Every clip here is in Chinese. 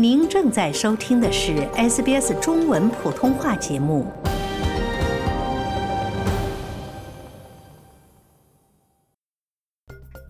您正在收听的是 SBS 中文普通话节目。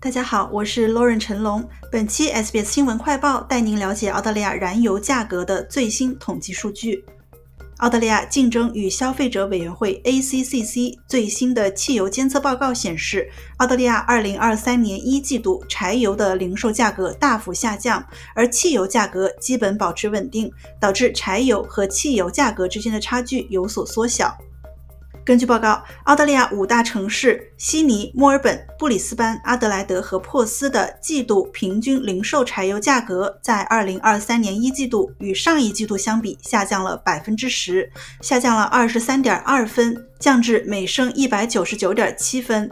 大家好，我是 Lauren 陈龙。本期 SBS 新闻快报带您了解澳大利亚燃油价格的最新统计数据。澳大利亚竞争与消费者委员会 （ACCC） 最新的汽油监测报告显示，澳大利亚2023年一季度柴油的零售价格大幅下降，而汽油价格基本保持稳定，导致柴油和汽油价格之间的差距有所缩小。根据报告，澳大利亚五大城市悉尼、墨尔本、布里斯班、阿德莱德和珀斯的季度平均零售柴油价格在2023年一季度与上一季度相比下降了百分之十，下降了23.2分，降至每升199.7分。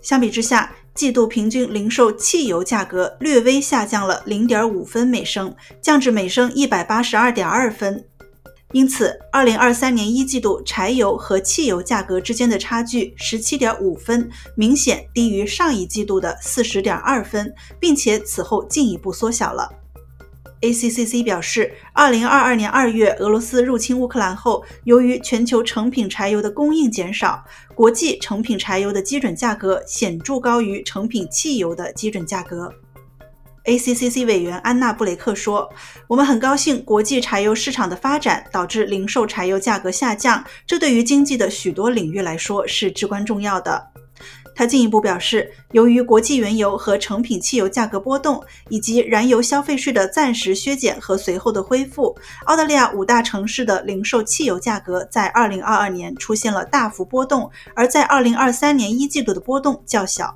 相比之下，季度平均零售汽油价格略微下降了0.5分每升，降至每升182.2分。因此，二零二三年一季度柴油和汽油价格之间的差距十七点五分，明显低于上一季度的四十点二分，并且此后进一步缩小了。ACCC 表示，二零二二年二月俄罗斯入侵乌克兰后，由于全球成品柴油的供应减少，国际成品柴油的基准价格显著高于成品汽油的基准价格。ACCC 委员安娜·布雷克说：“我们很高兴，国际柴油市场的发展导致零售柴油价格下降，这对于经济的许多领域来说是至关重要的。”他进一步表示，由于国际原油和成品汽油价格波动，以及燃油消费税的暂时削减和随后的恢复，澳大利亚五大城市的零售汽油价格在2022年出现了大幅波动，而在2023年一季度的波动较小。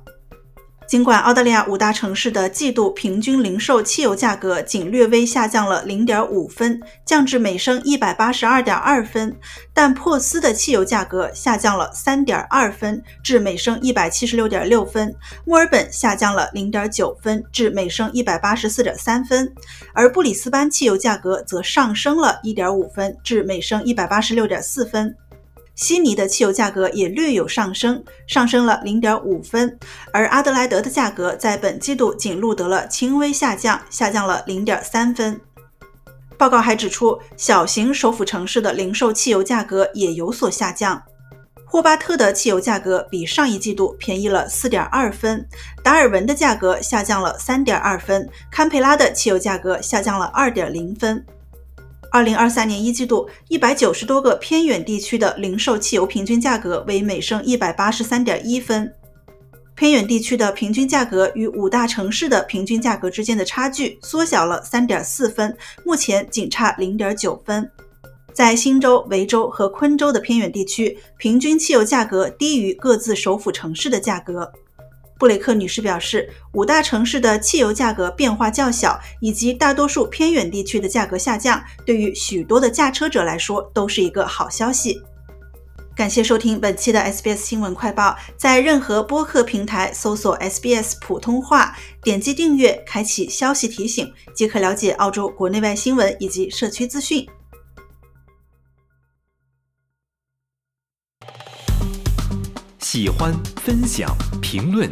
尽管澳大利亚五大城市的季度平均零售汽油价格仅略微下降了零点五分，降至每升一百八十二点二分，但珀斯的汽油价格下降了三点二分，至每升一百七十六点六分；墨尔本下降了零点九分，至每升一百八十四点三分；而布里斯班汽油价格则上升了一点五分，至每升一百八十六点四分。悉尼的汽油价格也略有上升，上升了零点五分，而阿德莱德的价格在本季度仅录得了轻微下降，下降了零点三分。报告还指出，小型首府城市的零售汽油价格也有所下降。霍巴特的汽油价格比上一季度便宜了四点二分，达尔文的价格下降了三点二分，堪培拉的汽油价格下降了二点零分。二零二三年一季度，一百九十多个偏远地区的零售汽油平均价格为每升一百八十三点一分。偏远地区的平均价格与五大城市的平均价格之间的差距缩小了三点四分，目前仅差零点九分。在新州、维州和昆州的偏远地区，平均汽油价格低于各自首府城市的价格。布雷克女士表示，五大城市的汽油价格变化较小，以及大多数偏远地区的价格下降，对于许多的驾车者来说都是一个好消息。感谢收听本期的 SBS 新闻快报，在任何播客平台搜索 SBS 普通话，点击订阅，开启消息提醒，即可了解澳洲国内外新闻以及社区资讯。喜欢、分享、评论。